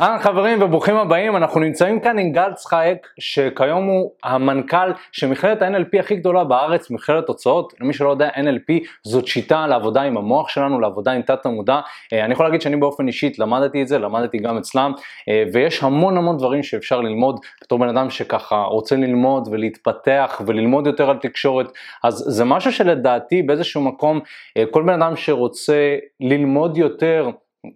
אהלן חברים וברוכים הבאים, אנחנו נמצאים כאן עם גל צחייק שכיום הוא המנכ"ל של מכללת ה-NLP הכי גדולה בארץ, מכללת תוצאות, למי שלא יודע NLP זאת שיטה לעבודה עם המוח שלנו, לעבודה עם תת המודע, אה, אני יכול להגיד שאני באופן אישית למדתי את זה, למדתי גם אצלם. אה, ויש המון המון דברים שאפשר ללמוד. בתור בן אדם שככה רוצה ללמוד ולהתפתח וללמוד יותר על תקשורת, אז זה משהו שלדעתי באיזשהו מקום אה, כל בן אדם שרוצה ללמוד יותר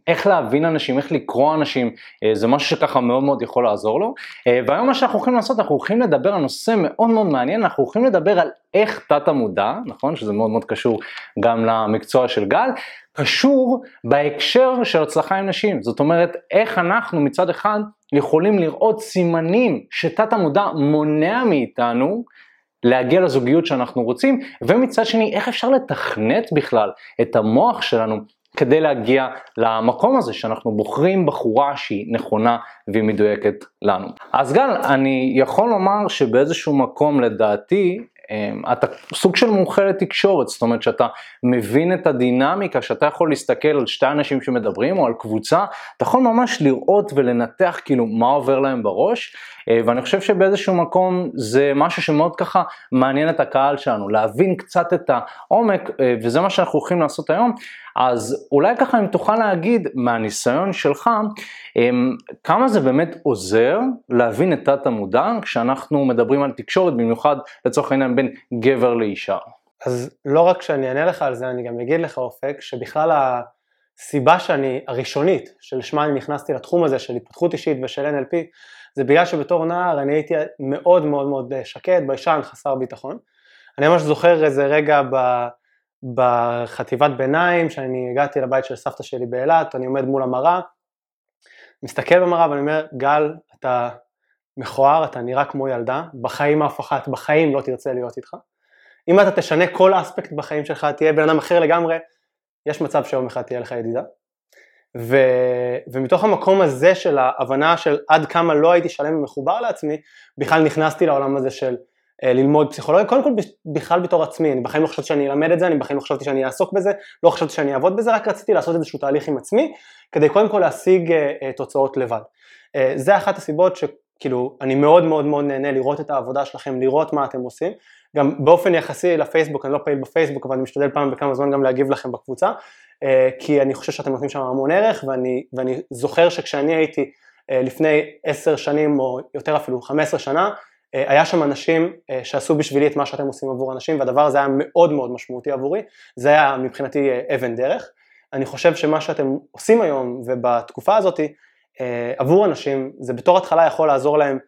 איך להבין אנשים, איך לקרוא אנשים, אה, זה משהו שככה מאוד מאוד יכול לעזור לו. אה, והיום מה שאנחנו הולכים לעשות, אנחנו הולכים לדבר על נושא מאוד מאוד מעניין, אנחנו הולכים לדבר על איך תת המודע, נכון? שזה מאוד מאוד קשור גם למקצוע של גל, קשור בהקשר של הצלחה עם נשים. זאת אומרת, איך אנחנו מצד אחד יכולים לראות סימנים שתת המודע מונע מאיתנו להגיע לזוגיות שאנחנו רוצים, ומצד שני, איך אפשר לתכנת בכלל את המוח שלנו כדי להגיע למקום הזה שאנחנו בוחרים בחורה שהיא נכונה והיא מדויקת לנו. אז גל, אני יכול לומר שבאיזשהו מקום לדעתי אמ, אתה סוג של מומחה לתקשורת, זאת אומרת שאתה מבין את הדינמיקה, שאתה יכול להסתכל על שתי אנשים שמדברים או על קבוצה, אתה יכול ממש לראות ולנתח כאילו מה עובר להם בראש, אה, ואני חושב שבאיזשהו מקום זה משהו שמאוד ככה מעניין את הקהל שלנו, להבין קצת את העומק, אה, וזה מה שאנחנו הולכים לעשות היום. אז אולי ככה אם תוכל להגיד מהניסיון שלך, אמ, כמה זה באמת עוזר להבין את תת המודע כשאנחנו מדברים על תקשורת, במיוחד לצורך העניין בין גבר לאישה. אז לא רק שאני אענה לך על זה, אני גם אגיד לך אופק, שבכלל הסיבה שאני, הראשונית, שלשמה אני נכנסתי לתחום הזה של התפתחות אישית ושל NLP, זה בגלל שבתור נער אני הייתי מאוד מאוד מאוד שקט, ביישן, חסר ביטחון. אני ממש זוכר איזה רגע ב... בחטיבת ביניים, שאני הגעתי לבית של סבתא שלי באילת, אני עומד מול המראה, מסתכל במראה ואני אומר, גל, אתה מכוער, אתה נראה כמו ילדה, בחיים אף אחת, בחיים לא תרצה להיות איתך. אם אתה תשנה כל אספקט בחיים שלך, תהיה בן אדם אחר לגמרי, יש מצב שיום אחד תהיה לך ידידה. ו, ומתוך המקום הזה של ההבנה של עד כמה לא הייתי שלם ומחובר לעצמי, בכלל נכנסתי לעולם הזה של ללמוד פסיכולוגיה, קודם כל בכלל בתור עצמי, אני בחיים לא חשבתי שאני אלמד את זה, אני בחיים לא חשבתי שאני אעסוק בזה, לא חשבתי שאני אעבוד בזה, רק רציתי לעשות איזשהו תהליך עם עצמי, כדי קודם כל להשיג אה, אה, תוצאות לבד. זה אחת הסיבות שכאילו אני מאוד מאוד מאוד נהנה לראות את העבודה שלכם, לראות מה אתם עושים, גם באופן יחסי לפייסבוק, אני לא פעיל בפייסבוק, אבל אני משתדל פעם בכמה זמן גם להגיב לכם בקבוצה, כי אני חושב שאתם נותנים שם המון ערך, ואני, ואני זוכר שכשאני הייתי לפני עשר שנים או יותר אפילו חמש עשרה שנה, אה, היה שם אנשים אה, שעשו בשבילי את מה שאתם עושים עבור אנשים והדבר הזה היה מאוד מאוד משמעותי עבורי, זה היה מבחינתי אה, אבן דרך. אני חושב שמה שאתם עושים היום ובתקופה הזאת עבור אנשים זה בתור התחלה יכול לעזור להם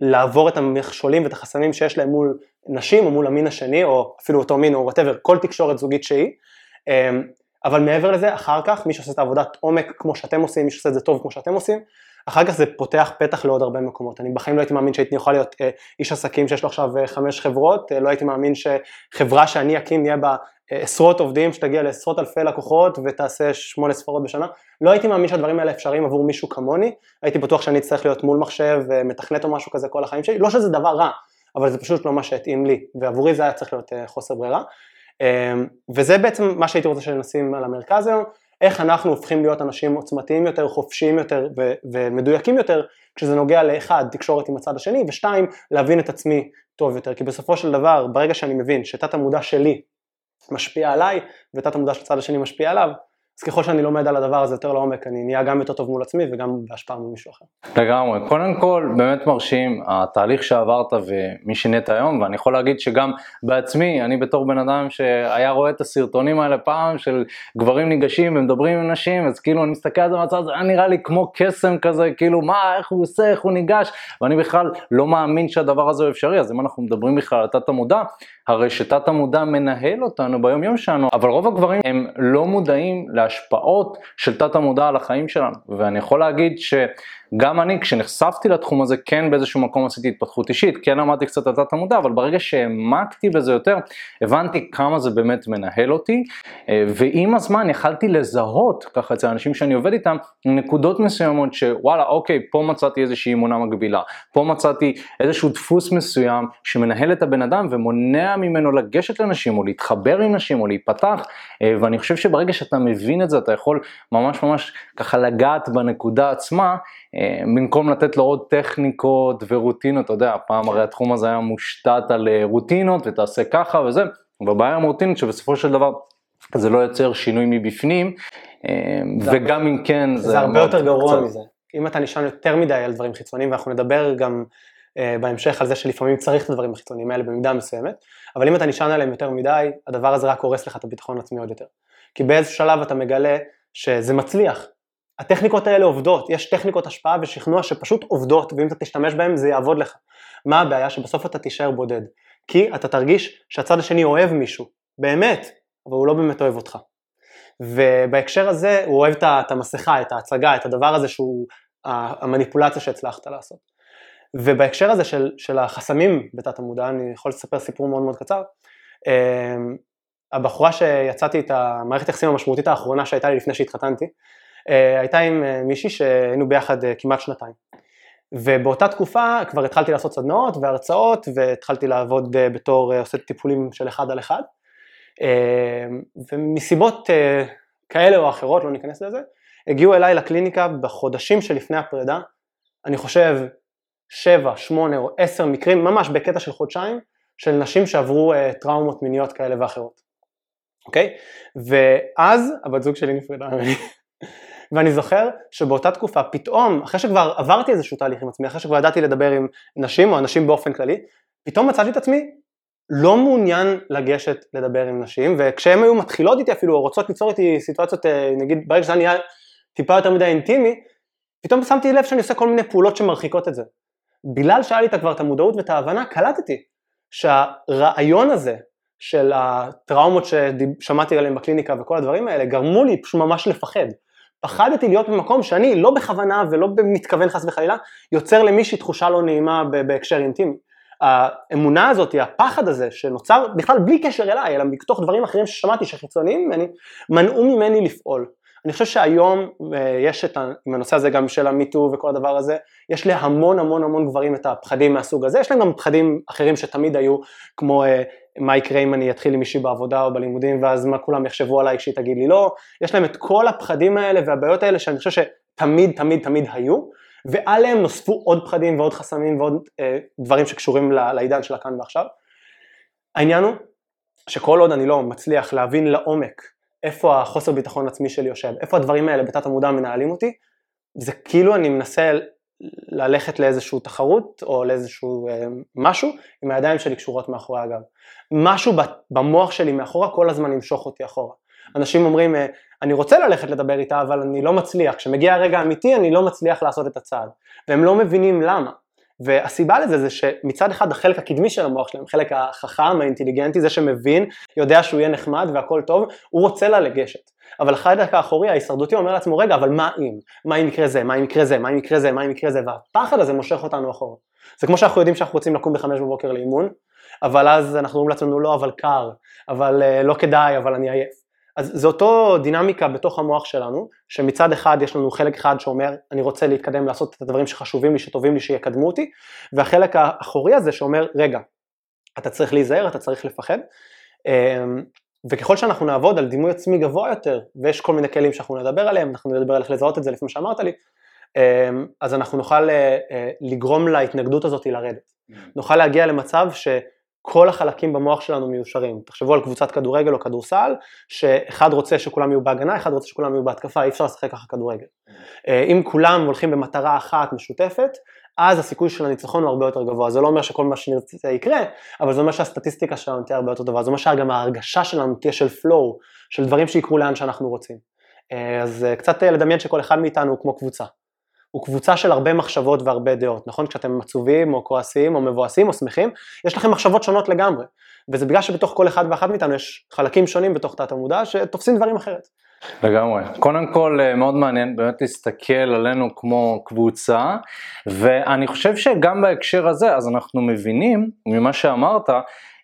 לעבור את המכשולים ואת החסמים שיש להם מול נשים או מול המין השני או אפילו אותו מין או whatever, כל תקשורת זוגית שהיא. אבל מעבר לזה, אחר כך, מי שעושה את העבודת עומק כמו שאתם עושים, מי שעושה את זה טוב כמו שאתם עושים, אחר כך זה פותח פתח לעוד הרבה מקומות. אני בחיים לא הייתי מאמין שהייתי יכול להיות אה, איש עסקים שיש לו עכשיו אה, חמש חברות, אה, לא הייתי מאמין שחברה שאני אקים יהיה בה עשרות עובדים, שתגיע לעשרות אלפי לקוחות ותעשה שמונה ספרות בשנה. לא הייתי מאמין שהדברים האלה אפשריים עבור מישהו כמוני, הייתי בטוח שאני אצטרך להיות מול מחשב, אה, מתכנת או משהו כזה כל החיים שלי, לא שזה דבר רע, אבל זה פשוט לא מה שהתאים לי, ועבורי זה היה צריך להיות חוסר ברירה. אה, וזה בעצם מה שהייתי רוצה שנשים על המרכז היום. איך אנחנו הופכים להיות אנשים עוצמתיים יותר, חופשיים יותר ו- ומדויקים יותר כשזה נוגע לאחד, תקשורת עם הצד השני, ושתיים, להבין את עצמי טוב יותר, כי בסופו של דבר, ברגע שאני מבין שתת המודע שלי משפיע עליי ותת המודע של הצד השני משפיע עליו, אז ככל שאני לומד על הדבר הזה יותר לעומק, אני נהיה גם יותר טוב מול עצמי וגם בהשפעה מול מישהו אחר. לגמרי. קודם כל, באמת מרשים התהליך שעברת ומי שנהיית היום, ואני יכול להגיד שגם בעצמי, אני בתור בן אדם שהיה רואה את הסרטונים האלה פעם, של גברים ניגשים ומדברים עם נשים, אז כאילו אני מסתכל על זה מהצד, זה היה נראה לי כמו קסם כזה, כאילו מה, איך הוא עושה, איך הוא ניגש, ואני בכלל לא מאמין שהדבר הזה הוא אפשרי, אז אם אנחנו מדברים בכלל על תת המודע, הרי שתת המודע מנהל אותנו ביום יום שלנו, אבל רוב הגברים הם לא מודעים להשפעות של תת המודע על החיים שלנו, ואני יכול להגיד ש... גם אני כשנחשפתי לתחום הזה כן באיזשהו מקום עשיתי התפתחות אישית, כן למדתי קצת על תת המודע, אבל ברגע שהעמקתי בזה יותר, הבנתי כמה זה באמת מנהל אותי, אה, ועם הזמן יכלתי לזהות, ככה אצל האנשים שאני עובד איתם, נקודות מסוימות שוואלה אוקיי, פה מצאתי איזושהי אמונה מגבילה, פה מצאתי איזשהו דפוס מסוים שמנהל את הבן אדם ומונע ממנו לגשת לנשים או להתחבר עם נשים או להיפתח, אה, ואני חושב שברגע שאתה מבין מבין את זה, אתה יכול ממש ממש ככה לגעת בנקודה עצמה, אה, במקום לתת לו עוד טכניקות ורוטינות, אתה יודע, פעם הרי התחום הזה היה מושתת על אה, רוטינות ותעשה ככה וזה, והבעיה עם רוטינות שבסופו של דבר זה לא יוצר שינוי מבפנים, וגם אם כן זה... זה הרבה יותר גרוע קצת. מזה. אם אתה נשען יותר מדי על דברים חיצוניים, ואנחנו נדבר גם uh, בהמשך על זה שלפעמים צריך את הדברים החיצוניים האלה במידה מסוימת, אבל אם אתה נשען עליהם יותר מדי, הדבר הזה רק הורס לך את הביטחון העצמי עוד יותר. כי באיזשהו שלב אתה מגלה שזה מצליח. הטכניקות האלה עובדות, יש טכניקות השפעה ושכנוע שפשוט עובדות, ואם אתה תשתמש בהן זה יעבוד לך. מה הבעיה? שבסוף אתה תישאר בודד. כי אתה תרגיש שהצד השני אוהב מישהו, באמת, אבל הוא לא באמת אוהב אותך. ובהקשר הזה הוא אוהב את המסכה, את ההצגה, את הדבר הזה שהוא המניפולציה שהצלחת לעשות. ובהקשר הזה של, של החסמים בתת המודע, אני יכול לספר סיפור מאוד מאוד קצר. הבחורה שיצאתי את המערכת היחסים המשמעותית האחרונה שהייתה לי לפני שהתחתנתי, אה, הייתה עם אה, מישהי שהיינו ביחד אה, כמעט שנתיים. ובאותה תקופה כבר התחלתי לעשות סדנאות והרצאות והתחלתי לעבוד בתור עושה טיפולים של אחד על אחד. ומסיבות כאלה או אחרות, לא ניכנס לזה, הגיעו אליי לקליניקה בחודשים שלפני הפרידה, אני חושב שבע, שמונה או עשר מקרים, ממש בקטע של חודשיים, של נשים שעברו טראומות מיניות כאלה ואחרות, אוקיי? ואז הבת זוג שלי נפרדה ממני. ואני זוכר שבאותה תקופה פתאום, אחרי שכבר עברתי איזשהו תהליך עם עצמי, אחרי שכבר ידעתי לדבר עם נשים או אנשים באופן כללי, פתאום מצאתי את עצמי לא מעוניין לגשת לדבר עם נשים, וכשהן היו מתחילות איתי אפילו, או רוצות ליצור איתי סיטואציות, אה, נגיד ברגע שזה נהיה טיפה יותר מדי אינטימי, פתאום שמתי לב שאני עושה כל מיני פעולות שמרחיקות את זה. בגלל שהיה לי כבר את המודעות ואת ההבנה, קלטתי שהרעיון הזה של הטראומות ששמעתי עליהן בקליניקה וכל הדברים האלה, גרמו לי פשוט ממש לפחד. פחדתי להיות במקום שאני לא בכוונה ולא במתכוון חס וחלילה, יוצר למישהי תחושה לא נעימה בהקשר אינטימי. האמונה הזאת, הפחד הזה שנוצר בכלל בלי קשר אליי, אלא מתוך דברים אחרים ששמעתי שחיצוניים ממני, מנעו ממני לפעול. אני חושב שהיום אה, יש את, הנושא הזה גם של המיטו וכל הדבר הזה, יש להמון המון המון גברים את הפחדים מהסוג הזה, יש להם גם פחדים אחרים שתמיד היו, כמו אה, מה יקרה אם אני אתחיל עם מישהי בעבודה או בלימודים ואז מה כולם יחשבו עליי כשהיא תגיד לי לא, יש להם את כל הפחדים האלה והבעיות האלה שאני חושב שתמיד תמיד תמיד היו, ועליהם נוספו עוד פחדים ועוד חסמים ועוד אה, דברים שקשורים לעידן של הכאן ועכשיו. העניין הוא שכל עוד אני לא מצליח להבין לעומק איפה החוסר ביטחון עצמי שלי יושב, איפה הדברים האלה בתת המודע מנהלים אותי, זה כאילו אני מנסה ללכת לאיזושהי תחרות או לאיזשהו אה, משהו עם הידיים שלי קשורות מאחורי הגב. משהו במוח שלי מאחורה כל הזמן ימשוך אותי אחורה. אנשים אומרים, אה, אני רוצה ללכת לדבר איתה אבל אני לא מצליח, כשמגיע הרגע האמיתי אני לא מצליח לעשות את הצעד, והם לא מבינים למה. והסיבה לזה זה שמצד אחד החלק הקדמי של המוח שלהם, חלק החכם, האינטליגנטי, זה שמבין, יודע שהוא יהיה נחמד והכל טוב, הוא רוצה לה לגשת. אבל החלק האחורי, ההישרדותי, אומר לעצמו, רגע, אבל מה אם? מה אם יקרה זה? מה אם יקרה זה? מה אם יקרה זה? מה אם יקרה זה? והפחד הזה מושך אותנו אחורה. זה כמו שאנחנו יודעים שאנחנו רוצים לקום בחמש בבוקר לאימון, אבל אז אנחנו אומרים לעצמנו, לא, אבל קר, אבל uh, לא כדאי, אבל אני עייף. אז זה אותו דינמיקה בתוך המוח שלנו, שמצד אחד יש לנו חלק אחד שאומר אני רוצה להתקדם לעשות את הדברים שחשובים לי, שטובים לי, שיקדמו אותי, והחלק האחורי הזה שאומר רגע, אתה צריך להיזהר, אתה צריך לפחד, אמ, וככל שאנחנו נעבוד על דימוי עצמי גבוה יותר, ויש כל מיני כלים שאנחנו נדבר עליהם, אנחנו נדבר על איך לזהות את זה לפי מה שאמרת לי, אמ, אז אנחנו נוכל אה, אה, לגרום להתנגדות הזאת לרדת. Mm. נוכל להגיע למצב ש... כל החלקים במוח שלנו מיושרים. תחשבו על קבוצת כדורגל או כדורסל, שאחד רוצה שכולם יהיו בהגנה, אחד רוצה שכולם יהיו בהתקפה, אי אפשר לשחק ככה כדורגל. אה, אם כולם הולכים במטרה אחת משותפת, אז הסיכוי של הניצחון הוא הרבה יותר גבוה. זה לא אומר שכל מה שנרצה יקרה, אבל זה אומר שהסטטיסטיקה שלנו תהיה הרבה יותר טובה. זה אומר שגם ההרגשה שלנו תהיה של flow, של דברים שיקרו לאן שאנחנו רוצים. אה, אז אה, קצת לדמיין שכל אחד מאיתנו הוא כמו קבוצה. הוא קבוצה של הרבה מחשבות והרבה דעות, נכון? כשאתם עצובים או כועסים או מבואסים או שמחים, יש לכם מחשבות שונות לגמרי, וזה בגלל שבתוך כל אחד ואחת מאיתנו יש חלקים שונים בתוך תת המודע שתופסים דברים אחרת. לגמרי. קודם כל אה, מאוד מעניין באמת להסתכל עלינו כמו קבוצה, ואני חושב שגם בהקשר הזה אז אנחנו מבינים ממה שאמרת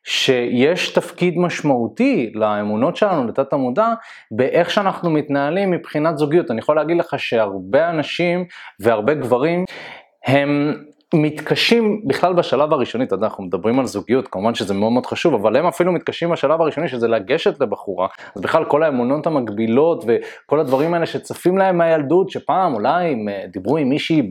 שיש תפקיד משמעותי לאמונות שלנו, לתת המודע, באיך שאנחנו מתנהלים מבחינת זוגיות. אני יכול להגיד לך שהרבה אנשים והרבה גברים הם מתקשים בכלל בשלב הראשוני, אתה יודע, אנחנו מדברים על זוגיות, כמובן שזה מאוד מאוד חשוב, אבל הם אפילו מתקשים בשלב הראשוני, שזה לגשת לבחורה, אז בכלל כל האמונות המקבילות וכל הדברים האלה שצפים להם מהילדות, שפעם אולי הם אה, דיברו עם מישהי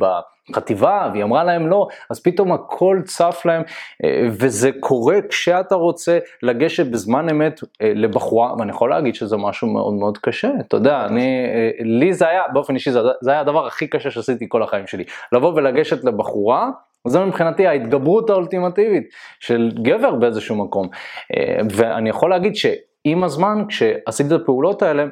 בחטיבה והיא אמרה להם לא, אז פתאום הכל צף להם, אה, וזה קורה כשאתה רוצה לגשת בזמן אמת אה, לבחורה, ואני יכול להגיד שזה משהו מאוד מאוד קשה, אתה יודע, אני, לי זה היה, באופן אישי, זה היה הדבר הכי קשה שעשיתי כל החיים שלי, לבוא ולגשת לבחורה, זו מבחינתי ההתגברות האולטימטיבית של גבר באיזשהו מקום. אה, ואני יכול להגיד שעם הזמן, כשעשיתי את הפעולות האלה,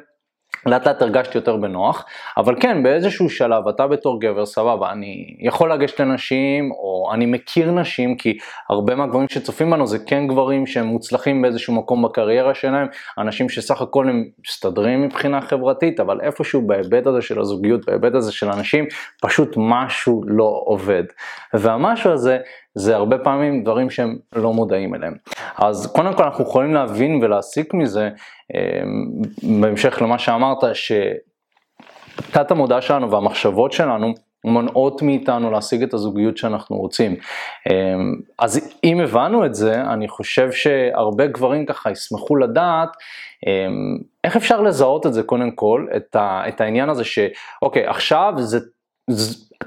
לאט לאט הרגשתי יותר בנוח, אבל כן, באיזשהו שלב, אתה בתור גבר, סבבה, אני יכול לגשת לנשים, או אני מכיר נשים, כי הרבה מהגברים שצופים בנו זה כן גברים שהם מוצלחים באיזשהו מקום בקריירה שלהם, אנשים שסך הכל הם מסתדרים מבחינה חברתית, אבל איפשהו בהיבט הזה של הזוגיות, בהיבט הזה של אנשים, פשוט משהו לא עובד. והמשהו הזה, זה הרבה פעמים דברים שהם לא מודעים אליהם. אז קודם כל אנחנו יכולים להבין ולהסיק מזה, אמ, בהמשך למה שאמרת, שתת המודע שלנו והמחשבות שלנו מונעות מאיתנו להשיג את הזוגיות שאנחנו רוצים. אמ, אז אם הבנו את זה, אני חושב שהרבה גברים ככה ישמחו לדעת אמ, איך אפשר לזהות את זה קודם כל, את, העניין הזה שאוקיי, עכשיו זה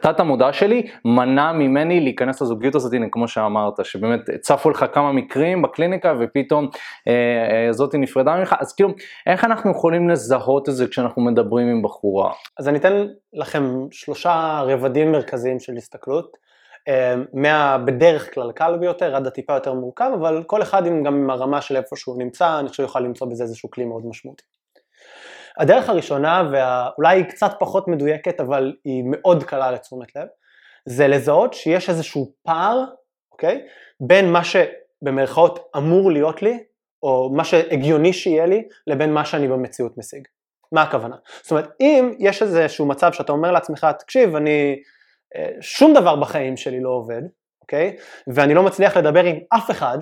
תת המודע שלי מנע ממני להיכנס לזוגיות הזאת, הנה כמו שאמרת, שבאמת צפו לך כמה מקרים בקליניקה ופתאום אה, אה, זאתי נפרדה ממך, אז כאילו איך אנחנו יכולים לזהות את זה כשאנחנו מדברים עם בחורה? אז אני אתן לכם שלושה רבדים מרכזיים של הסתכלות, אה, מה בדרך כלל קל ביותר עד הטיפה יותר מורכב, אבל כל אחד עם, גם עם הרמה של איפה שהוא נמצא, אני חושב יוכל למצוא בזה איזשהו כלי מאוד משמעותי. הדרך הראשונה, ואולי היא קצת פחות מדויקת, אבל היא מאוד קלה לתשומת לב, זה לזהות שיש איזשהו פער, אוקיי? בין מה שבמרכאות אמור להיות לי, או מה שהגיוני שיהיה לי, לבין מה שאני במציאות משיג. מה הכוונה? זאת אומרת, אם יש איזשהו מצב שאתה אומר לעצמך, תקשיב, אני, אה, שום דבר בחיים שלי לא עובד, אוקיי? ואני לא מצליח לדבר עם אף אחד,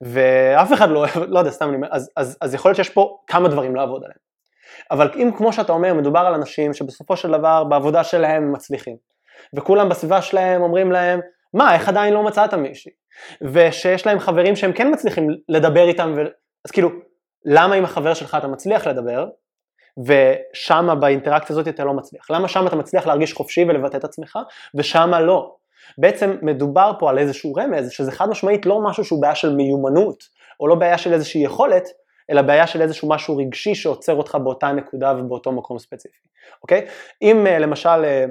ואף אחד לא, לא יודע, סתם אני אומר, אז, אז, אז יכול להיות שיש פה כמה דברים לעבוד עליהם. אבל אם כמו שאתה אומר מדובר על אנשים שבסופו של דבר בעבודה שלהם מצליחים. וכולם בסביבה שלהם אומרים להם מה איך עדיין לא מצאת מישהי? ושיש להם חברים שהם כן מצליחים לדבר איתם ו... אז כאילו למה עם החבר שלך אתה מצליח לדבר ושמה באינטראקציה הזאת אתה לא מצליח? למה שם אתה מצליח להרגיש חופשי ולבטא את עצמך ושמה לא? בעצם מדובר פה על איזשהו רמז שזה חד משמעית לא משהו שהוא בעיה של מיומנות או לא בעיה של איזושהי יכולת אלא בעיה של איזשהו משהו רגשי שעוצר אותך באותה נקודה ובאותו מקום ספציפי, אוקיי? אם אה, למשל, אה,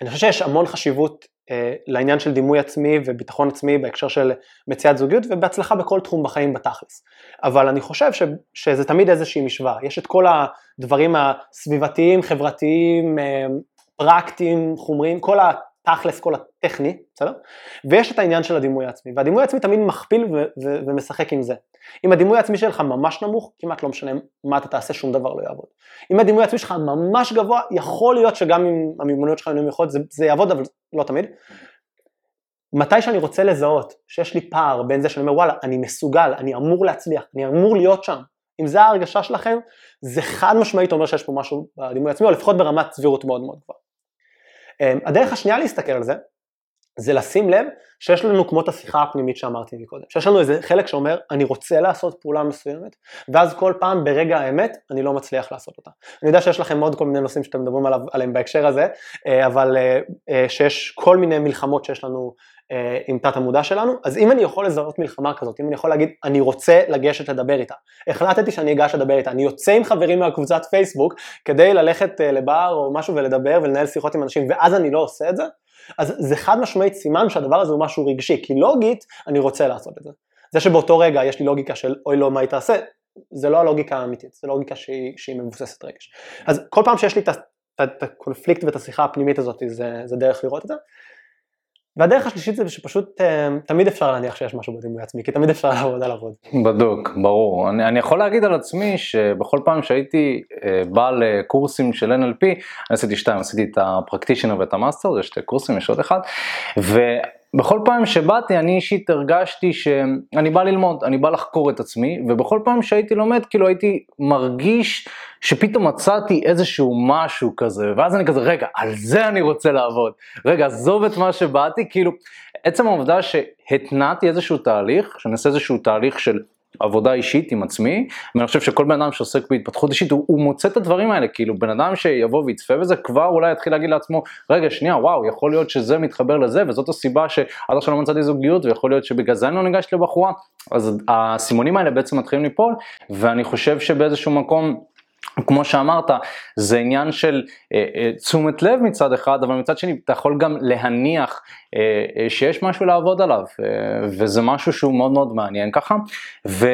אני חושב שיש המון חשיבות אה, לעניין של דימוי עצמי וביטחון עצמי בהקשר של מציאת זוגיות ובהצלחה בכל תחום בחיים בתכלס. אבל אני חושב ש, שזה תמיד איזושהי משוואה, יש את כל הדברים הסביבתיים, חברתיים, פרקטיים, חומריים, כל התכלס, כל הטכני, בסדר? ויש את העניין של הדימוי העצמי, והדימוי העצמי תמיד מכפיל ומשחק עם זה. אם הדימוי העצמי שלך ממש נמוך, כמעט לא משנה מה אתה תעשה, שום דבר לא יעבוד. אם הדימוי העצמי שלך ממש גבוה, יכול להיות שגם אם המיומנויות שלך יהיו נמוכות זה, זה יעבוד, אבל לא תמיד. מתי שאני רוצה לזהות שיש לי פער בין זה שאני אומר וואלה, אני מסוגל, אני אמור להצליח, אני אמור להיות שם, אם זה ההרגשה שלכם, זה חד משמעית אומר שיש פה משהו בדימוי העצמי, או לפחות ברמת סבירות מאוד מאוד גבוהה. אמ, הדרך השנייה להסתכל על זה, זה לשים לב שיש לנו כמו את השיחה הפנימית שאמרתי מקודם, שיש לנו איזה חלק שאומר אני רוצה לעשות פעולה מסוימת ואז כל פעם ברגע האמת אני לא מצליח לעשות אותה. אני יודע שיש לכם עוד כל מיני נושאים שאתם מדברים עליו, עליהם בהקשר הזה, אה, אבל אה, אה, שיש כל מיני מלחמות שיש לנו עם תת המודע שלנו, אז אם אני יכול לזהות מלחמה כזאת, אם אני יכול להגיד אני רוצה לגשת לדבר איתה, החלטתי שאני אגש לדבר איתה, אני יוצא עם חברים מהקבוצת פייסבוק כדי ללכת לבר או משהו ולדבר ולנהל שיחות עם אנשים ואז אני לא עושה את זה, אז זה חד משמעית סימן שהדבר הזה הוא משהו רגשי, כי לוגית אני רוצה לעשות את זה. זה שבאותו רגע יש לי לוגיקה של אוי לא מה היא תעשה, זה לא הלוגיקה האמיתית, זה לוגיקה שהיא, שהיא מבוססת רגש. אז כל פעם שיש לי את הקונפליקט ואת השיחה הפנימית הזאת זה, זה דרך לראות את זה. והדרך השלישית זה שפשוט אה, תמיד אפשר להניח שיש משהו בדימוי עצמי, כי תמיד אפשר לעבוד על עבוד. בדוק, ברור. אני, אני יכול להגיד על עצמי שבכל פעם שהייתי אה, בא לקורסים של NLP, אני עשיתי שתיים, עשיתי את ה practitioner ואת ה master, זה שתי קורסים, יש עוד אחד, ו... בכל פעם שבאתי אני אישית הרגשתי שאני בא ללמוד, אני בא לחקור את עצמי, ובכל פעם שהייתי לומד כאילו הייתי מרגיש שפתאום מצאתי איזשהו משהו כזה, ואז אני כזה רגע על זה אני רוצה לעבוד, רגע עזוב את מה שבאתי, כאילו עצם העובדה שהתנעתי איזשהו תהליך, שאני אעשה איזשהו תהליך של עבודה אישית עם עצמי, ואני חושב שכל בן אדם שעוסק בהתפתחות אישית, הוא, הוא מוצא את הדברים האלה, כאילו בן אדם שיבוא ויצפה בזה, כבר אולי יתחיל להגיד לעצמו, רגע שנייה, וואו, יכול להיות שזה מתחבר לזה, וזאת הסיבה שעד עכשיו לא מצאתי זוגיות, ויכול להיות שבגלל זה אני לא ניגש לבחורה, אז הסימונים האלה בעצם מתחילים ליפול, ואני חושב שבאיזשהו מקום, כמו שאמרת, זה עניין של אה, אה, תשומת לב מצד אחד, אבל מצד שני אתה יכול גם להניח אה, אה, שיש משהו לעבוד עליו, אה, וזה משהו שהוא מאוד מאוד מעניין ככה, ו,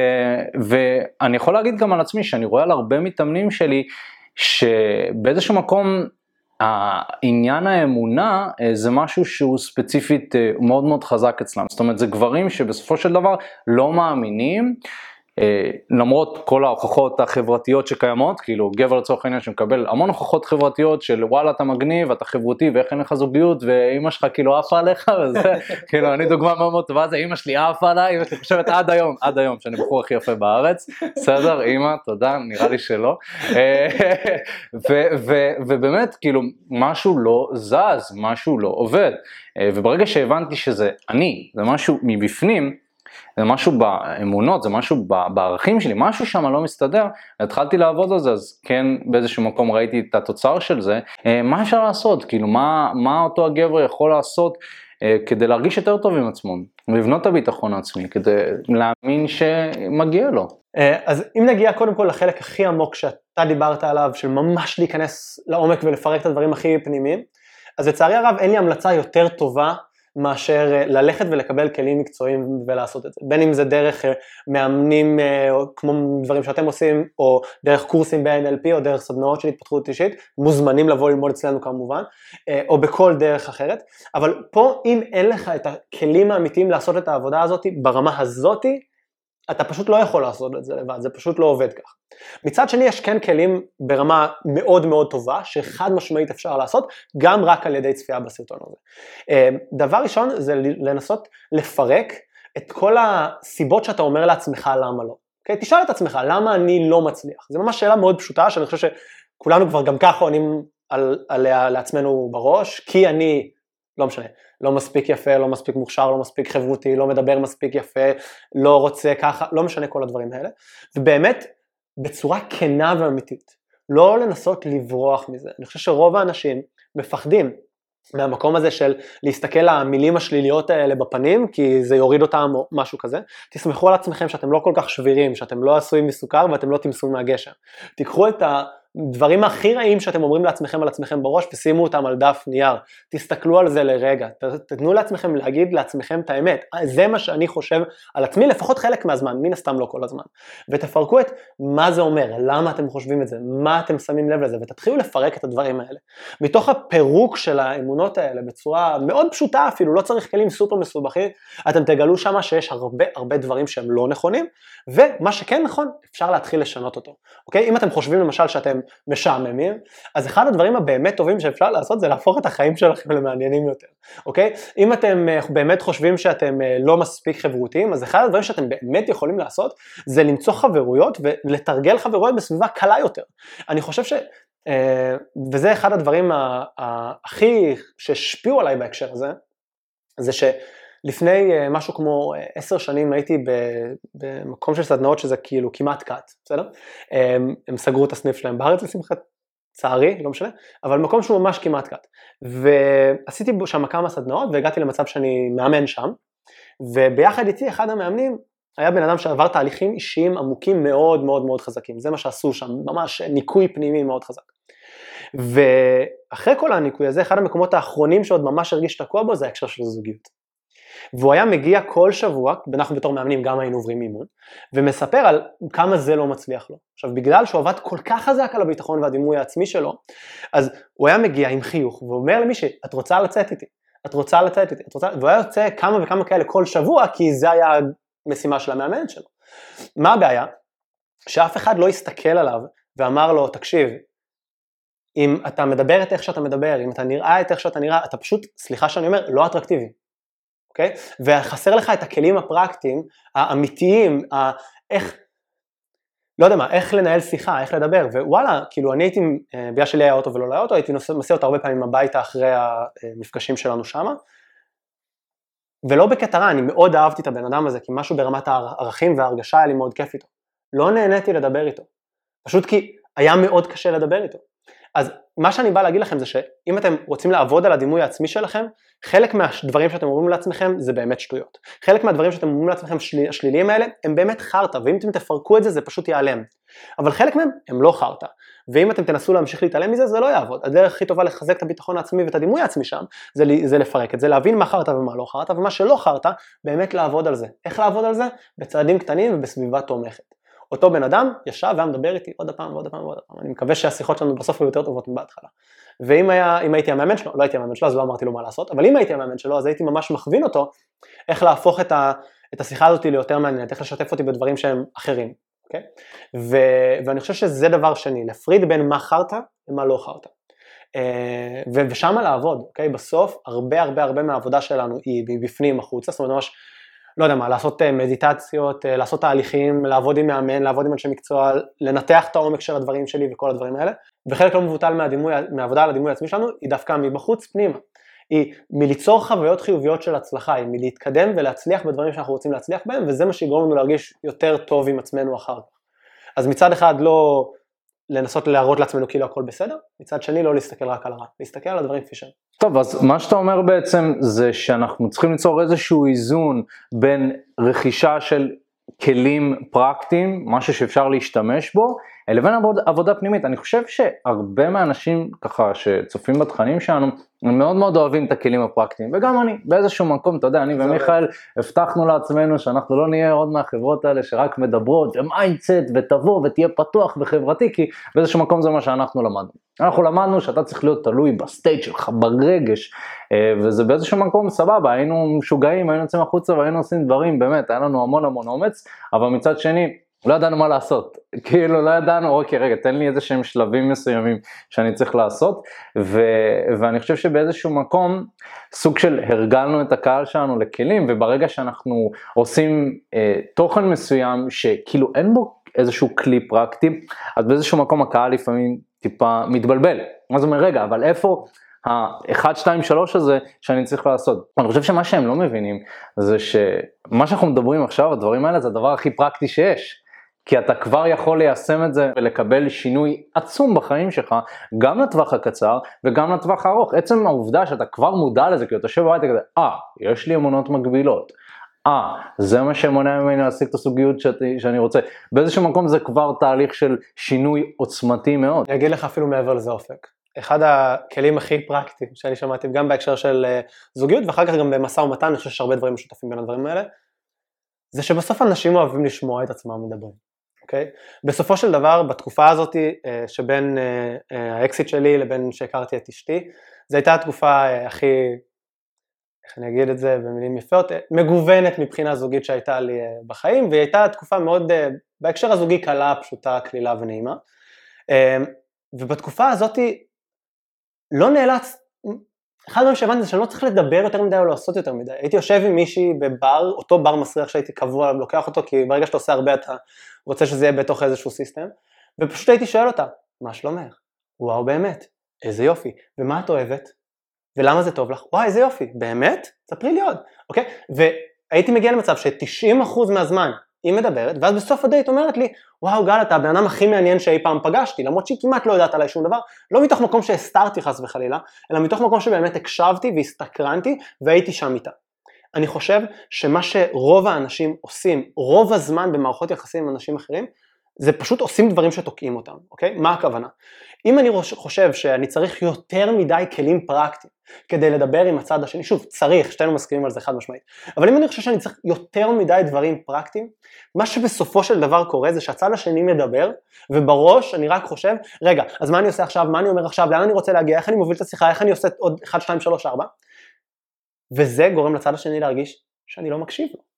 ואני יכול להגיד גם על עצמי שאני רואה על הרבה מתאמנים שלי, שבאיזשהו מקום העניין האמונה אה, זה משהו שהוא ספציפית אה, מאוד מאוד חזק אצלם, זאת אומרת זה גברים שבסופו של דבר לא מאמינים למרות כל ההוכחות החברתיות שקיימות, כאילו גבר לצורך העניין שמקבל המון הוכחות חברתיות של וואלה אתה מגניב, אתה חברותי ואיך אין לך זוגיות ואימא שלך כאילו עפה עליך וזה, כאילו אני דוגמה מאוד מאוד טובה, זה אימא שלי עפה עליי, אימא שלי חושבת עד היום, עד היום שאני בחור הכי יפה בארץ, בסדר אימא תודה, נראה לי שלא, אה, ובאמת כאילו משהו לא זז, משהו לא עובד, אה, וברגע שהבנתי שזה אני, זה משהו מבפנים, זה משהו באמונות, זה משהו בערכים שלי, משהו שם לא מסתדר, התחלתי לעבוד על זה, אז כן באיזשהו מקום ראיתי את התוצר של זה, אה, מה אפשר לעשות, כאילו מה, מה אותו הגבר יכול לעשות אה, כדי להרגיש יותר טוב עם עצמו, ולבנות את הביטחון העצמי, כדי להאמין שמגיע לו. אה, אז אם נגיע קודם כל לחלק הכי עמוק שאתה דיברת עליו, של ממש להיכנס לעומק ולפרק את הדברים הכי פנימיים, אז לצערי הרב אין לי המלצה יותר טובה מאשר אה, ללכת ולקבל כלים מקצועיים ולעשות את זה. בין אם זה דרך אה, מאמנים אה, כמו דברים שאתם עושים, או דרך קורסים ב-NLP, או דרך סדנאות של התפתחות אישית, מוזמנים לבוא ללמוד אצלנו כמובן, או בכל דרך אחרת, אבל פה אם אין לך את הכלים האמיתיים לעשות את העבודה הזאת ברמה הזאתי, אתה פשוט לא יכול לעשות את זה לבד, זה פשוט לא עובד כך. מצד שני יש כן כלים ברמה מאוד מאוד טובה, שחד משמעית אפשר לעשות, גם רק על ידי צפייה בסרטון הזה. אה, דבר ראשון זה לנסות לפרק את כל הסיבות שאתה אומר לעצמך למה לא. Okay? אוקיי? תשאל את עצמך, למה אני לא מצליח? זו ממש שאלה מאוד פשוטה, שאני חושב שכולנו כבר גם ככה עונים על, עליה לעצמנו בראש, כי אני לא משנה, לא מספיק יפה, לא מספיק מוכשר, לא מספיק חברותי, לא מדבר מספיק יפה, לא רוצה ככה, לא משנה כל הדברים האלה. ובאמת, בצורה כנה ואמיתית, לא לנסות לברוח מזה. אני חושב שרוב האנשים מפחדים מהמקום הזה של להסתכל למילים השליליות האלה בפנים, כי זה יוריד אותם או משהו כזה. תסמכו על עצמכם שאתם לא כל כך שבירים, שאתם לא עשויים מסוכר ואתם לא תמסו מהגשם. תיקחו את ה... דברים הכי רעים שאתם אומרים לעצמכם על עצמכם בראש ושימו אותם על דף נייר, תסתכלו על זה לרגע, תתנו לעצמכם להגיד לעצמכם את האמת, זה מה שאני חושב על עצמי לפחות חלק מהזמן, מן הסתם לא כל הזמן, ותפרקו את מה זה אומר, למה אתם חושבים את זה, מה אתם שמים לב לזה, ותתחילו לפרק את הדברים האלה. מתוך הפירוק של האמונות האלה בצורה מאוד פשוטה אפילו, לא צריך כלים סופר מסובכים, אתם תגלו שמה שיש הרבה הרבה דברים שהם לא נכונים, ומה שכן נכון, אפשר להתחיל לשנות אותו, אוקיי? אם אתם חושבים למשל שאתם משעממים, אז אחד הדברים הבאמת טובים שאפשר לעשות זה להפוך את החיים שלכם למעניינים יותר, אוקיי? אם אתם אה, באמת חושבים שאתם אה, לא מספיק חברותיים, אז אחד הדברים שאתם באמת יכולים לעשות זה למצוא חברויות ולתרגל חברויות בסביבה קלה יותר. אני חושב ש... אה, וזה אחד הדברים הכי שהשפיעו עליי בהקשר הזה, זה ש... לפני משהו כמו עשר שנים הייתי במקום של סדנאות שזה כאילו כמעט קאט, בסדר? הם, הם סגרו את הסניף שלהם בארץ לשמחת צערי, לא משנה, אבל מקום שהוא ממש כמעט קאט. ועשיתי שם כמה סדנאות והגעתי למצב שאני מאמן שם, וביחד איתי אחד המאמנים היה בן אדם שעבר תהליכים אישיים עמוקים מאוד מאוד מאוד חזקים, זה מה שעשו שם, ממש ניקוי פנימי מאוד חזק. ואחרי כל הניקוי הזה, אחד המקומות האחרונים שעוד ממש הרגיש תקוע בו זה ההקשר של זוגיות. והוא היה מגיע כל שבוע, אנחנו בתור מאמנים גם היינו עוברים אימון, ומספר על כמה זה לא מצליח לו. עכשיו בגלל שהוא עבד כל כך חזק על הביטחון והדימוי העצמי שלו, אז הוא היה מגיע עם חיוך ואומר למישהי, את רוצה לצאת איתי? את רוצה לצאת איתי? את רוצה... והוא היה יוצא כמה וכמה כאלה כל שבוע, כי זה היה המשימה של המאמנת שלו. מה הבעיה? שאף אחד לא הסתכל עליו ואמר לו, תקשיב, אם אתה מדבר את איך שאתה מדבר, אם אתה נראה את איך שאתה נראה, אתה פשוט, סליחה שאני אומר, לא אטרקטיבי. אוקיי? וחסר לך את הכלים הפרקטיים, האמיתיים, ה- איך, לא יודע מה, איך לנהל שיחה, איך לדבר, ווואלה, כאילו אני הייתי, אה, בגלל שלי היה אוטו ולא היה אוטו, הייתי נוסע אותו הרבה פעמים הביתה אחרי המפגשים שלנו שמה, ולא בקטע רע, אני מאוד אהבתי את הבן אדם הזה, כי משהו ברמת הערכים וההרגשה היה לי מאוד כיף איתו. לא נהניתי לדבר איתו, פשוט כי היה מאוד קשה לדבר איתו. אז מה שאני בא להגיד לכם זה שאם אתם רוצים לעבוד על הדימוי העצמי שלכם, חלק מהדברים שאתם אומרים לעצמכם זה באמת שטויות. חלק מהדברים שאתם אומרים לעצמכם שלי, השליליים האלה הם באמת חרטא, ואם אתם תפרקו את זה זה פשוט ייעלם. אבל חלק מהם הם לא חרטא, ואם אתם תנסו להמשיך להתעלם מזה זה לא יעבוד. הדרך הכי טובה לחזק את הביטחון העצמי ואת הדימוי העצמי שם, זה, זה לפרק את זה, להבין מה חרטא ומה לא חרטא, ומה שלא חרטא, באמת לעבוד על זה. איך לעבוד על זה? בצעדים קטנים ובסביבה תומכת. אותו בן אדם ישב והיה מדבר איתי עוד פעם ועוד פעם ועוד פעם, אני מקווה שהשיחות שלנו בסוף היו יותר טובות מבהתחלה. ואם היה, הייתי המאמן שלו, לא הייתי המאמן שלו אז לא אמרתי לו מה לעשות, אבל אם הייתי המאמן שלו אז הייתי ממש מכווין אותו איך להפוך את, ה, את השיחה הזאת ליותר מעניינת, איך לשתף אותי בדברים שהם אחרים, אוקיי? ו, ואני חושב שזה דבר שני, להפריד בין מה חרטא למה לא חרטא. אה, ושם לעבוד, אוקיי? בסוף הרבה הרבה הרבה מהעבודה שלנו היא בפנים החוצה, זאת אומרת ממש לא יודע מה, לעשות אה, מדיטציות, אה, לעשות תהליכים, לעבוד עם מאמן, לעבוד עם אנשי מקצוע, לנתח את העומק של הדברים שלי וכל הדברים האלה, וחלק לא מבוטל מהדימוי, מהעבודה על הדימוי העצמי שלנו היא דווקא מבחוץ פנימה. היא מליצור חוויות חיוביות של הצלחה, היא מלהתקדם ולהצליח בדברים שאנחנו רוצים להצליח בהם, וזה מה שיגרום לנו להרגיש יותר טוב עם עצמנו אחר כך. אז מצד אחד לא לנסות להראות לעצמנו כאילו הכל בסדר, מצד שני לא להסתכל רק על הרע, להסתכל על הדברים כפי שהם. טוב, אז מה שאתה אומר בעצם זה שאנחנו צריכים ליצור איזשהו איזון בין רכישה של כלים פרקטיים, משהו שאפשר להשתמש בו, לבין עבוד, עבודה פנימית. אני חושב שהרבה מהאנשים ככה שצופים בתכנים שלנו, הם מאוד מאוד אוהבים את הכלים הפרקטיים, וגם אני, באיזשהו מקום, אתה יודע, אני ומיכאל הבטחנו לעצמנו שאנחנו לא נהיה עוד מהחברות האלה שרק מדברות, ו mindset, ותבוא ותהיה פתוח וחברתי, כי באיזשהו מקום זה מה שאנחנו למדנו. אנחנו למדנו שאתה צריך להיות תלוי ב state שלך, ברגש, אה, וזה באיזשהו מקום סבבה, היינו משוגעים, היינו יוצאים החוצה והיינו עושים דברים, באמת, היה לנו המון המון אומץ, אבל מצד שני, לא ידענו מה לעשות, כאילו לא ידענו, אוקיי רגע תן לי איזה שהם שלבים מסוימים שאני צריך לעשות ו, ואני חושב שבאיזשהו מקום סוג של הרגלנו את הקהל שלנו לכלים וברגע שאנחנו עושים אה, תוכן מסוים שכאילו אין בו איזשהו כלי פרקטי אז באיזשהו מקום הקהל לפעמים טיפה מתבלבל, אז הוא אומר רגע אבל איפה ה-1, 2, 3 הזה שאני צריך לעשות. אני חושב שמה שהם לא מבינים זה שמה שאנחנו מדברים עכשיו, הדברים האלה זה הדבר הכי פרקטי שיש. כי אתה כבר יכול ליישם את זה ולקבל שינוי עצום בחיים שלך, גם לטווח הקצר וגם לטווח הארוך. עצם העובדה שאתה כבר מודע לזה, כי אתה יושב בבית וכזה, אה, יש לי אמונות מגבילות. אה, זה מה שמונע ממני להשיג את הסוגיות שאני, שאני רוצה. באיזשהו מקום זה כבר תהליך של שינוי עוצמתי מאוד. אני אגיד לך אפילו מעבר לזה אופק. אחד הכלים הכי פרקטיים שאני שמעתי גם בהקשר של אה, זוגיות ואחר כך גם במשא ומתן, אני חושב שיש הרבה דברים משותפים בין הדברים האלה, זה שבסוף אנשים אוהבים לשמוע את עצמם מדברים. אוקיי? בסופו של דבר, בתקופה הזאת אה, שבין אה, אה, האקסיט שלי לבין שהכרתי את אשתי, זו הייתה התקופה הכי, איך אני אגיד את זה במילים יפות, מגוונת מבחינה זוגית שהייתה לי בחיים, והיא הייתה תקופה מאוד, בהקשר הזוגי קלה, פשוטה, קלילה ונעימה. ובתקופה הזאת לא נאלץ אחד הדברים שהבנתי זה שאני לא צריך לדבר יותר מדי או לעשות יותר מדי. הייתי יושב עם מישהי בבר, אותו בר מסריח שהייתי קבוע, לוקח אותו, כי ברגע שאתה עושה הרבה אתה רוצה שזה יהיה בתוך איזשהו סיסטם, ופשוט הייתי שואל אותה, מה שלומך? וואו באמת, איזה יופי, ומה את אוהבת? ולמה זה טוב לך? וואי איזה יופי, באמת? ספרי לי עוד, אוקיי? והייתי מגיע למצב ש-90% מהזמן היא מדברת, ואז בסוף הדייט אומרת לי, וואו גל אתה הבן אדם הכי מעניין שאי פעם פגשתי, למרות שהיא כמעט לא יודעת עליי שום דבר, לא מתוך מקום שהסתרתי חס וחלילה, אלא מתוך מקום שבאמת הקשבתי והסתקרנתי והייתי שם איתה. אני חושב שמה שרוב האנשים עושים רוב הזמן במערכות יחסים עם אנשים אחרים, זה פשוט עושים דברים שתוקעים אותם, אוקיי? מה הכוונה? אם אני חושב שאני צריך יותר מדי כלים פרקטיים כדי לדבר עם הצד השני, שוב, צריך, שתינו מסכימים על זה חד משמעית, אבל אם אני חושב שאני צריך יותר מדי דברים פרקטיים, מה שבסופו של דבר קורה זה שהצד השני מדבר, ובראש אני רק חושב, רגע, אז מה אני עושה עכשיו, מה אני אומר עכשיו, לאן אני רוצה להגיע, איך אני מוביל את השיחה, איך אני עושה עוד 1, 2, 3, 4, וזה גורם לצד השני להרגיש שאני לא מקשיב לו.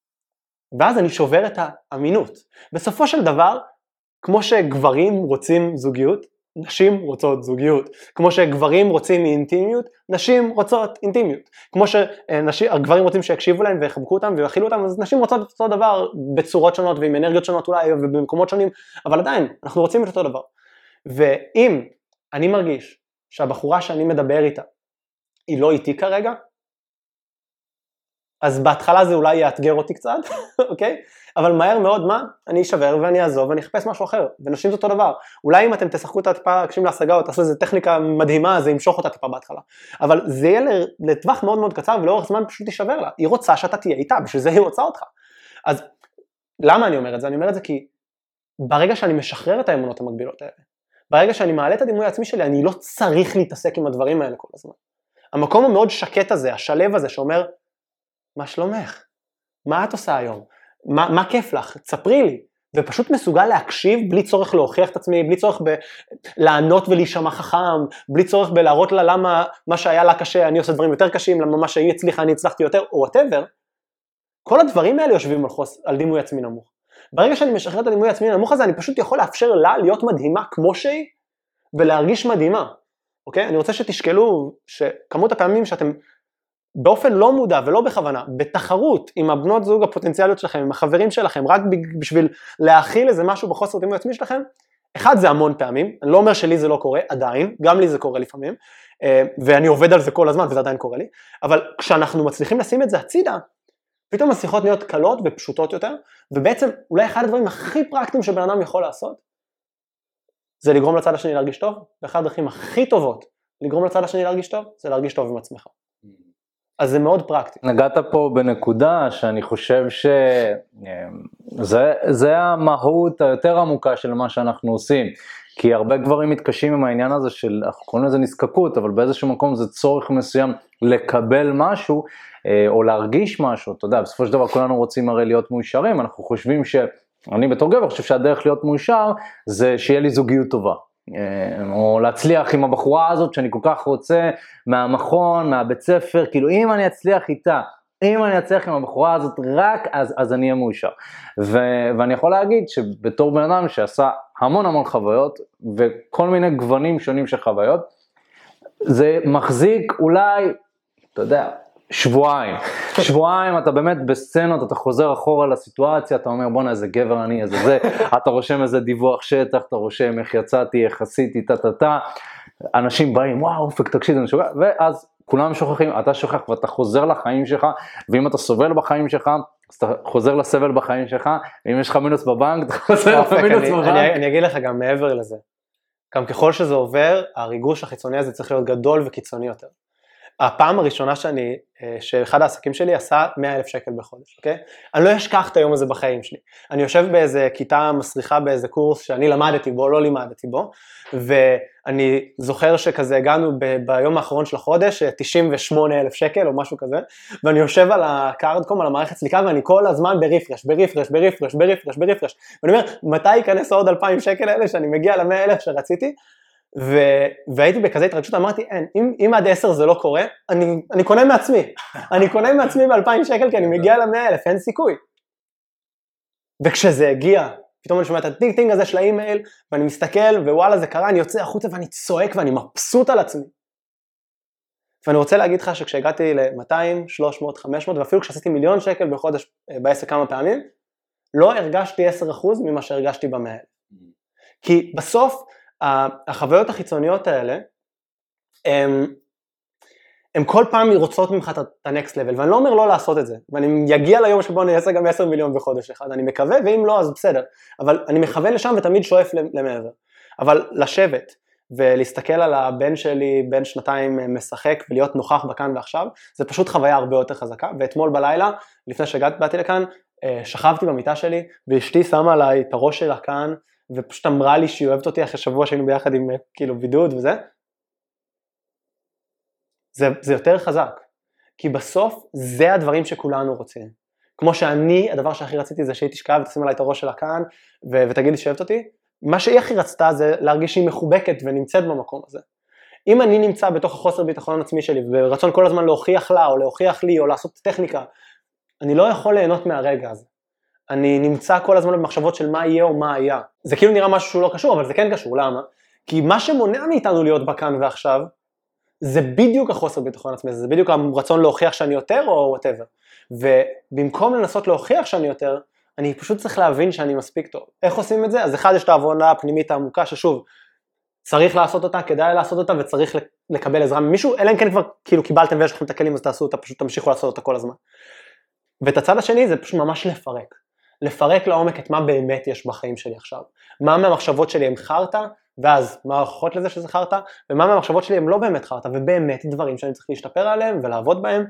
ואז אני שובר את האמינות. בסופו של דבר, כמו שגברים רוצים זוגיות, נשים רוצות זוגיות. כמו שגברים רוצים אינטימיות, נשים רוצות אינטימיות. כמו שגברים רוצים שיקשיבו להם ויחבקו אותם ויאכילו אותם, אז נשים רוצות אותו דבר בצורות שונות ועם אנרגיות שונות אולי ובמקומות שונים, אבל עדיין, אנחנו רוצים את אותו דבר. ואם אני מרגיש שהבחורה שאני מדבר איתה היא לא איתי כרגע, אז בהתחלה זה אולי יאתגר אותי קצת, אוקיי? אבל מהר מאוד מה? אני אשבר ואני אעזוב ואני אחפש משהו אחר, ונשים זה אותו דבר. אולי אם אתם תשחקו את הטיפה, הקשים להשגה או תעשו איזה טכניקה מדהימה, זה ימשוך אותה טיפה בהתחלה. אבל זה יהיה לטווח מאוד מאוד קצר ולאורך זמן פשוט יישבר לה. היא רוצה שאתה תהיה איתה, בשביל זה היא רוצה אותך. אז למה אני אומר את זה? אני אומר את זה כי ברגע שאני משחרר את האמונות המקבילות האלה, ברגע שאני מעלה את הדימוי העצמי שלי, אני לא צריך להתעסק עם הדברים האלה כל הזמן. המקום המאוד שקט הזה, השלב הזה שאומר, מה שלומך? מה את עושה היום? מה, מה כיף לך? תספרי לי. ופשוט מסוגל להקשיב בלי צורך להוכיח את עצמי, בלי צורך בלענות ולהישמע חכם, בלי צורך בלהראות לה למה מה שהיה לה קשה אני עושה דברים יותר קשים, למה מה שהיא הצליחה אני הצלחתי יותר, או וואטאבר, כל הדברים האלה יושבים על, חוס, על דימוי עצמי נמוך. ברגע שאני משחרר את הדימוי העצמי הנמוך הזה, אני פשוט יכול לאפשר לה להיות מדהימה כמו שהיא, ולהרגיש מדהימה, אוקיי? אני רוצה שתשקלו שכמות הפעמים שאתם באופן לא מודע ולא בכוונה, בתחרות עם הבנות זוג הפוטנציאליות שלכם, עם החברים שלכם, רק בשביל להכיל איזה משהו בחוסר דימוי עצמי שלכם, אחד זה המון פעמים, אני לא אומר שלי זה לא קורה, עדיין, גם לי זה קורה לפעמים, אה, ואני עובד על זה כל הזמן וזה עדיין קורה לי, אבל כשאנחנו מצליחים לשים את זה הצידה, פתאום השיחות נהיות קלות ופשוטות יותר, ובעצם אולי אחד הדברים הכי פרקטיים שבן אדם יכול לעשות, זה לגרום לצד השני להרגיש טוב, ואחת הדרכים הכי טובות לגרום לצד השני להרגיש טוב, זה להרגיש טוב עם עצמך. אז זה מאוד פרקטי. נגעת פה בנקודה שאני חושב שזה המהות היותר עמוקה של מה שאנחנו עושים. כי הרבה גברים מתקשים עם העניין הזה של, אנחנו קוראים לזה נזקקות, אבל באיזשהו מקום זה צורך מסוים לקבל משהו, אה, או להרגיש משהו, אתה יודע, בסופו של דבר כולנו רוצים הרי להיות מאושרים, אנחנו חושבים ש... אני בתור גבר חושב שהדרך להיות מאושר זה שיהיה לי זוגיות טובה. אה, או להצליח עם הבחורה הזאת שאני כל כך רוצה מהמכון, מהבית ספר, כאילו אם אני אצליח איתה, אם אני אצליח עם הבחורה הזאת רק אז, אז אני אהיה מאושר. ו- ואני יכול להגיד שבתור בן אדם שעשה המון המון חוויות וכל מיני גוונים שונים של חוויות, זה מחזיק אולי, אתה יודע, שבועיים. שבועיים אתה באמת בסצנות, אתה חוזר אחורה לסיטואציה, אתה אומר בואנה איזה גבר אני, איזה זה, אתה רושם איזה דיווח שטח, אתה רושם איך יצאתי, איך עשיתי, טה טה טה, אנשים באים, וואו, אופק תקשיב, אני שוכח, ואז כולם שוכחים, אתה שוכח ואתה חוזר לחיים שלך, ואם אתה סובל בחיים שלך, אז אתה חוזר לסבל בחיים שלך, ואם יש לך מינוס בבנק, אתה חוזר למינוס בבנק. אני, אני אגיד לך גם מעבר לזה, גם ככל שזה עובר, הריגוש החיצוני הזה צריך להיות גדול וקיצוני יותר. הפעם הראשונה שאני, אה, שאחד העסקים שלי עשה 100 אלף שקל בחודש, אוקיי? אני לא אשכח את היום הזה בחיים שלי. אני יושב באיזה כיתה מסריחה באיזה קורס שאני למדתי בו, לא לימדתי בו, ואני זוכר שכזה הגענו ב- ביום האחרון של החודש, 98 אה, אלף שקל או משהו כזה, ואני יושב על הקארדקום, על המערכת סליקה, ואני כל הזמן בריפרש, בריפרש, בריפרש, בריפרש, בריפרש, ואני אומר, מתי ייכנס עוד 2,000 שקל האלה שאני מגיע ל-100 אלף שרציתי? ו... והייתי בכזה התרגשות, אמרתי, אין, אם, אם עד עשר זה לא קורה, אני, אני קונה מעצמי, אני קונה מעצמי ב-2,000 שקל כי אני מגיע ל-100,000, אין סיכוי. וכשזה הגיע, פתאום אני שומע את הטינג טינג הזה של האימייל, ואני מסתכל, ווואלה זה קרה, אני יוצא החוצה ואני צועק ואני מבסוט על עצמי. ואני רוצה להגיד לך שכשהגעתי ל-200, 300, 500, ואפילו כשעשיתי מיליון שקל בחודש אה, בעסק כמה פעמים, לא הרגשתי 10% ממה שהרגשתי במאה. כי בסוף החוויות החיצוניות האלה, הם, הם כל פעם רוצות ממך את ה-next level, ואני לא אומר לא לעשות את זה, ואני אגיע ליום שבו אני אעשה גם 10 מיליון בחודש אחד, אני מקווה, ואם לא אז בסדר, אבל אני מכוון לשם ותמיד שואף למעבר. אבל לשבת ולהסתכל על הבן שלי, בן שנתיים משחק ולהיות נוכח בכאן ועכשיו, זה פשוט חוויה הרבה יותר חזקה, ואתמול בלילה, לפני שבאתי לכאן, אה, שכבתי במיטה שלי, ואשתי שמה עליי את הראש שלה כאן, ופשוט אמרה לי שהיא אוהבת אותי אחרי שבוע שהיינו ביחד עם כאילו בידוד וזה, זה, זה יותר חזק, כי בסוף זה הדברים שכולנו רוצים. כמו שאני, הדבר שהכי רציתי זה שהיא תשכב ותשים עליי את הראש שלה כאן ו- ותגיד לי שאוהבת אותי, מה שהיא הכי רצתה זה להרגיש שהיא מחובקת ונמצאת במקום הזה. אם אני נמצא בתוך החוסר ביטחון עצמי שלי ורצון כל הזמן להוכיח לה או להוכיח לי או לעשות טכניקה, אני לא יכול ליהנות מהרגע הזה. אני נמצא כל הזמן במחשבות של מה יהיה או מה היה. זה כאילו נראה משהו שהוא לא קשור, אבל זה כן קשור, למה? כי מה שמונע מאיתנו להיות בכאן ועכשיו, זה בדיוק החוסר ביטחון עצמי, זה בדיוק הרצון להוכיח שאני יותר או וואטאבר. ובמקום לנסות להוכיח שאני יותר, אני פשוט צריך להבין שאני מספיק טוב. איך עושים את זה? אז אחד יש את העבודה הפנימית העמוקה ששוב, צריך לעשות אותה, כדאי לעשות אותה וצריך לקבל עזרה ממישהו, אלא אם כן כבר כאילו קיבלתם ויש לכם את הכלים אז תעשו אותה, פשוט תמשיכו לעשות אותה כל הזמן. ואת הצד השני זה פשוט ממש לפרק. לפרק לעומק את מה באמת יש בחיים שלי עכשיו. מה מהמחשבות שלי הם חרטא, ואז מה ההוכחות לזה שזה חרטא, ומה מהמחשבות שלי הם לא באמת חרטא, ובאמת דברים שאני צריך להשתפר עליהם ולעבוד בהם,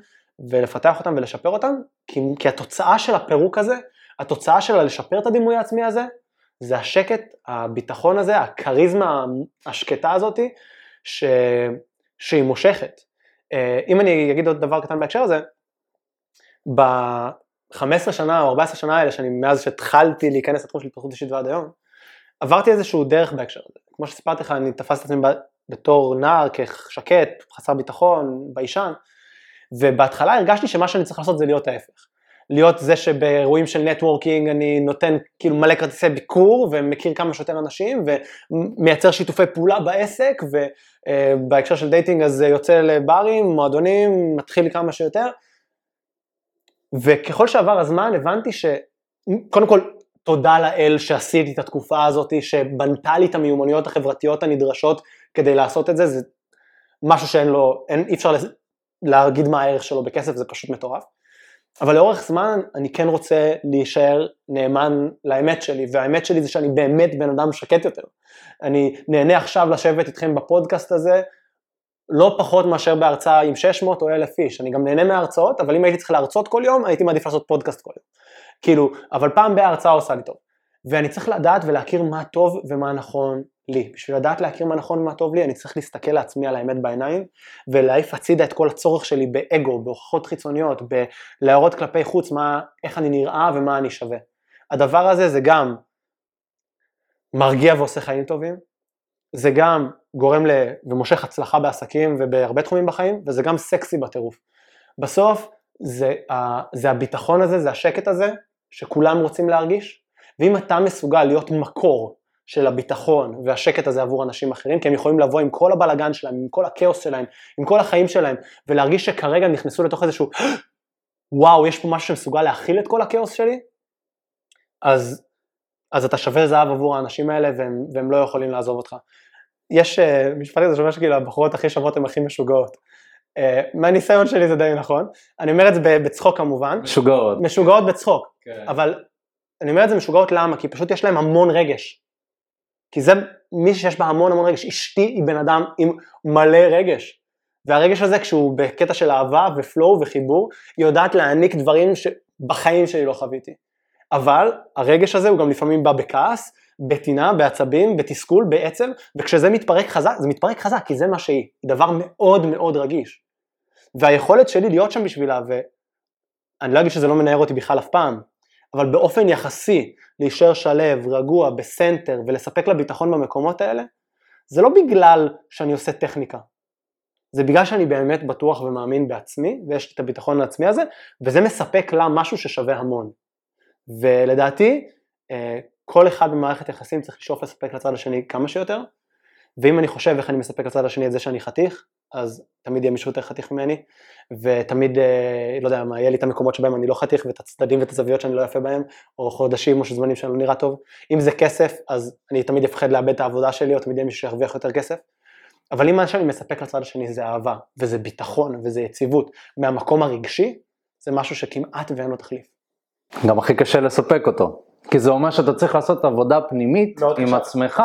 ולפתח אותם ולשפר אותם, כי, כי התוצאה של הפירוק הזה, התוצאה של לשפר את הדימוי העצמי הזה, זה השקט, הביטחון הזה, הכריזמה השקטה הזאתי, ש... שהיא מושכת. אה, אם אני אגיד עוד דבר קטן בהקשר הזה, ב-15 שנה או 14 שנה האלה, שאני מאז שהתחלתי להיכנס לתחום של התפתחות אישית ועד היום, עברתי איזשהו דרך בהקשר הזה. כמו שסיפרתי לך, אני תפסתי את עצמי בתור נער שקט, חסר ביטחון, ביישן, ובהתחלה הרגשתי שמה שאני צריך לעשות זה להיות ההפך. להיות זה שבאירועים של networking אני נותן כאילו מלא כרטיסי ביקור ומכיר כמה שיותר אנשים ומייצר שיתופי פעולה בעסק ובהקשר של dating אז יוצא לברים, מועדונים, מתחיל כמה שיותר וככל שעבר הזמן הבנתי שקודם כל תודה לאל שעשיתי את התקופה הזאת שבנתה לי את המיומנויות החברתיות הנדרשות כדי לעשות את זה, זה משהו שאין לו, אין, אי אפשר להגיד מה הערך שלו בכסף, זה פשוט מטורף. אבל לאורך זמן אני כן רוצה להישאר נאמן לאמת שלי, והאמת שלי זה שאני באמת בן אדם שקט יותר. אני נהנה עכשיו לשבת איתכם בפודקאסט הזה, לא פחות מאשר בהרצאה עם 600 או 1,000 איש. אני גם נהנה מההרצאות, אבל אם הייתי צריך להרצות כל יום, הייתי מעדיף לעשות פודקאסט כל יום. כאילו, אבל פעם בהרצאה עושה לי טוב. ואני צריך לדעת ולהכיר מה טוב ומה נכון לי. בשביל לדעת להכיר מה נכון ומה טוב לי, אני צריך להסתכל לעצמי על האמת בעיניים, ולהעיף הצידה את כל הצורך שלי באגו, בהוכחות חיצוניות, בלהראות כלפי חוץ מה, איך אני נראה ומה אני שווה. הדבר הזה זה גם מרגיע ועושה חיים טובים, זה גם גורם ל... ומושך הצלחה בעסקים ובהרבה תחומים בחיים, וזה גם סקסי בטירוף. בסוף זה, זה הביטחון הזה, זה השקט הזה, שכולם רוצים להרגיש, ואם אתה מסוגל להיות מקור של הביטחון והשקט הזה עבור אנשים אחרים, כי הם יכולים לבוא עם כל הבלגן שלהם, עם כל הכאוס שלהם, עם כל החיים שלהם, ולהרגיש שכרגע נכנסו לתוך איזשהו, וואו, יש פה משהו שמסוגל להכיל את כל הכאוס שלי, אז, אז אתה שווה זהב עבור האנשים האלה והם, והם לא יכולים לעזוב אותך. יש uh, משפט כזה שאומר שכאילו הבחורות הכי שוות הן הכי משוגעות. Uh, מהניסיון שלי זה די נכון, אני אומר את זה בצחוק כמובן. משוגעות. משוגעות בצחוק, כן. אבל אני אומר את זה משוגעות למה? כי פשוט יש להם המון רגש. כי זה מי שיש בה המון המון רגש, אשתי היא בן אדם עם מלא רגש. והרגש הזה כשהוא בקטע של אהבה ופלואו וחיבור, היא יודעת להעניק דברים שבחיים שלי לא חוויתי. אבל הרגש הזה הוא גם לפעמים בא בכעס, בטינה, בעצבים, בתסכול, בעצם, וכשזה מתפרק חזק, זה מתפרק חזק, כי זה מה שהיא, היא דבר מאוד מאוד רגיש. והיכולת שלי להיות שם בשבילה, ואני לא אגיד שזה לא מנער אותי בכלל אף פעם, אבל באופן יחסי להישאר שלו, רגוע, בסנטר ולספק לה ביטחון במקומות האלה, זה לא בגלל שאני עושה טכניקה, זה בגלל שאני באמת בטוח ומאמין בעצמי ויש לי את הביטחון העצמי הזה וזה מספק לה משהו ששווה המון. ולדעתי אה, כל אחד במערכת יחסים צריך לשאוף לספק לצד השני כמה שיותר ואם אני חושב איך אני מספק לצד השני את זה שאני חתיך אז תמיד יהיה מישהו יותר חתיך ממני, ותמיד, אה, לא יודע מה, יהיה לי את המקומות שבהם אני לא חתיך, ואת הצדדים ואת הזוויות שאני לא יפה בהם, או חודשים או שזמנים שאני לא נראה טוב. אם זה כסף, אז אני תמיד אפחד לאבד את העבודה שלי, או תמיד יהיה מישהו שירוויח יותר כסף. אבל אם מה שאני מספק לצד השני זה אהבה, וזה ביטחון, וזה יציבות, מהמקום הרגשי, זה משהו שכמעט ואין לו תחליף. גם הכי קשה לספק אותו, כי זה אומר שאתה צריך לעשות עבודה פנימית עם קשה. עצמך,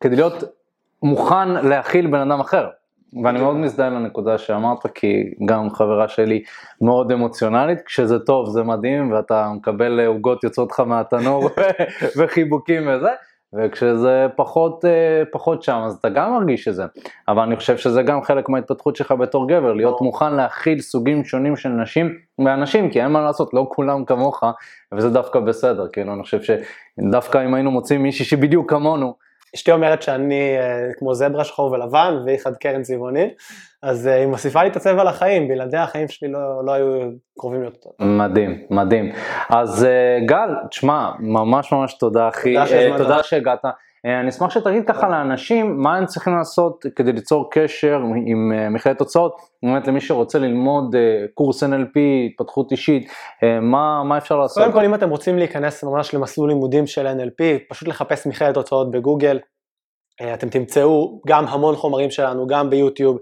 כדי להיות מוכן להכיל בן אדם אחר. ואני מאוד מזדהה לנקודה שאמרת, כי גם חברה שלי מאוד אמוציונלית, כשזה טוב זה מדהים, ואתה מקבל עוגות יוצאות לך מהתנור וחיבוקים וזה, וכשזה פחות, אה, פחות שם, אז אתה גם מרגיש את זה. אבל אני חושב שזה גם חלק מההתפתחות שלך בתור גבר, להיות מוכן להכיל סוגים שונים של נשים ואנשים, כי אין מה לעשות, לא כולם כמוך, וזה דווקא בסדר, כאילו, אני חושב שדווקא אם היינו מוצאים מישהי שבדיוק כמונו, אשתי אומרת שאני uh, כמו זברה שחור ולבן והיא חד קרן צבעוני, אז uh, היא מוסיפה לי את הצבע לחיים, בלעדיה החיים שלי לא, לא היו קרובים להיות. מדהים, מדהים. אז uh, גל, תשמע, ממש ממש תודה אחי, תודה, תודה שהגעת. אה, אני אשמח שתגיד ככה לאנשים מה הם צריכים לעשות כדי ליצור קשר עם אה, מכללת תוצאות, באמת למי שרוצה ללמוד קורס NLP, התפתחות אישית, מה, מה אפשר לעשות? קודם כל אם אתם רוצים להיכנס ממש למסלול לימודים של NLP, פשוט לחפש מכללת תוצאות בגוגל, אתם תמצאו גם המון חומרים שלנו, גם ביוטיוב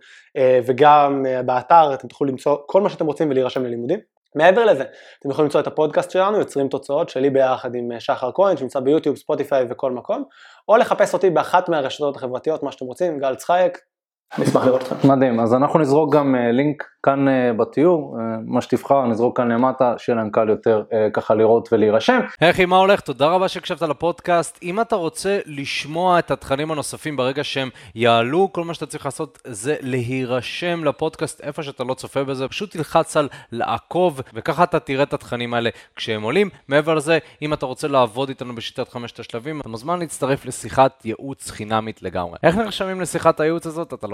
וגם באתר, אתם תוכלו למצוא כל מה שאתם רוצים ולהירשם ללימודים. מעבר לזה, אתם יכולים למצוא את הפודקאסט שלנו, יוצרים תוצאות, שלי ביחד עם אה, שחר כהן, שנמצא ביוטיוב, ספוטיפיי וכל מקום, או לחפש אותי באחת מהרשתות החברתיות, מה שאתם רוצים, גל צחייק, אני אשמח לראות אתכם. מדהים, אז אנחנו נזרוק גם אה, לינק כאן אה, בתיאור, אה, מה שתבחר, נזרוק כאן למטה, שיהיה להם קל יותר ככה לראות ולהירשם. היי, מה הולך? תודה רבה שהקשבת לפודקאסט. אם אתה רוצה לשמוע את התכנים הנוספים ברגע שהם יעלו, כל מה שאתה צריך לעשות זה להירשם לפודקאסט איפה שאתה לא צופה בזה, פשוט תלחץ על לעקוב, וככה אתה תראה את התכנים האלה כשהם עולים. מעבר לזה, אם אתה רוצה לעבוד איתנו בשיטת חמשת השלבים, אתה מוזמן להצטרף לשיחת ייעוץ חינמית לגמרי. איך נרשמים לשיחת הייעוץ הזאת? אתה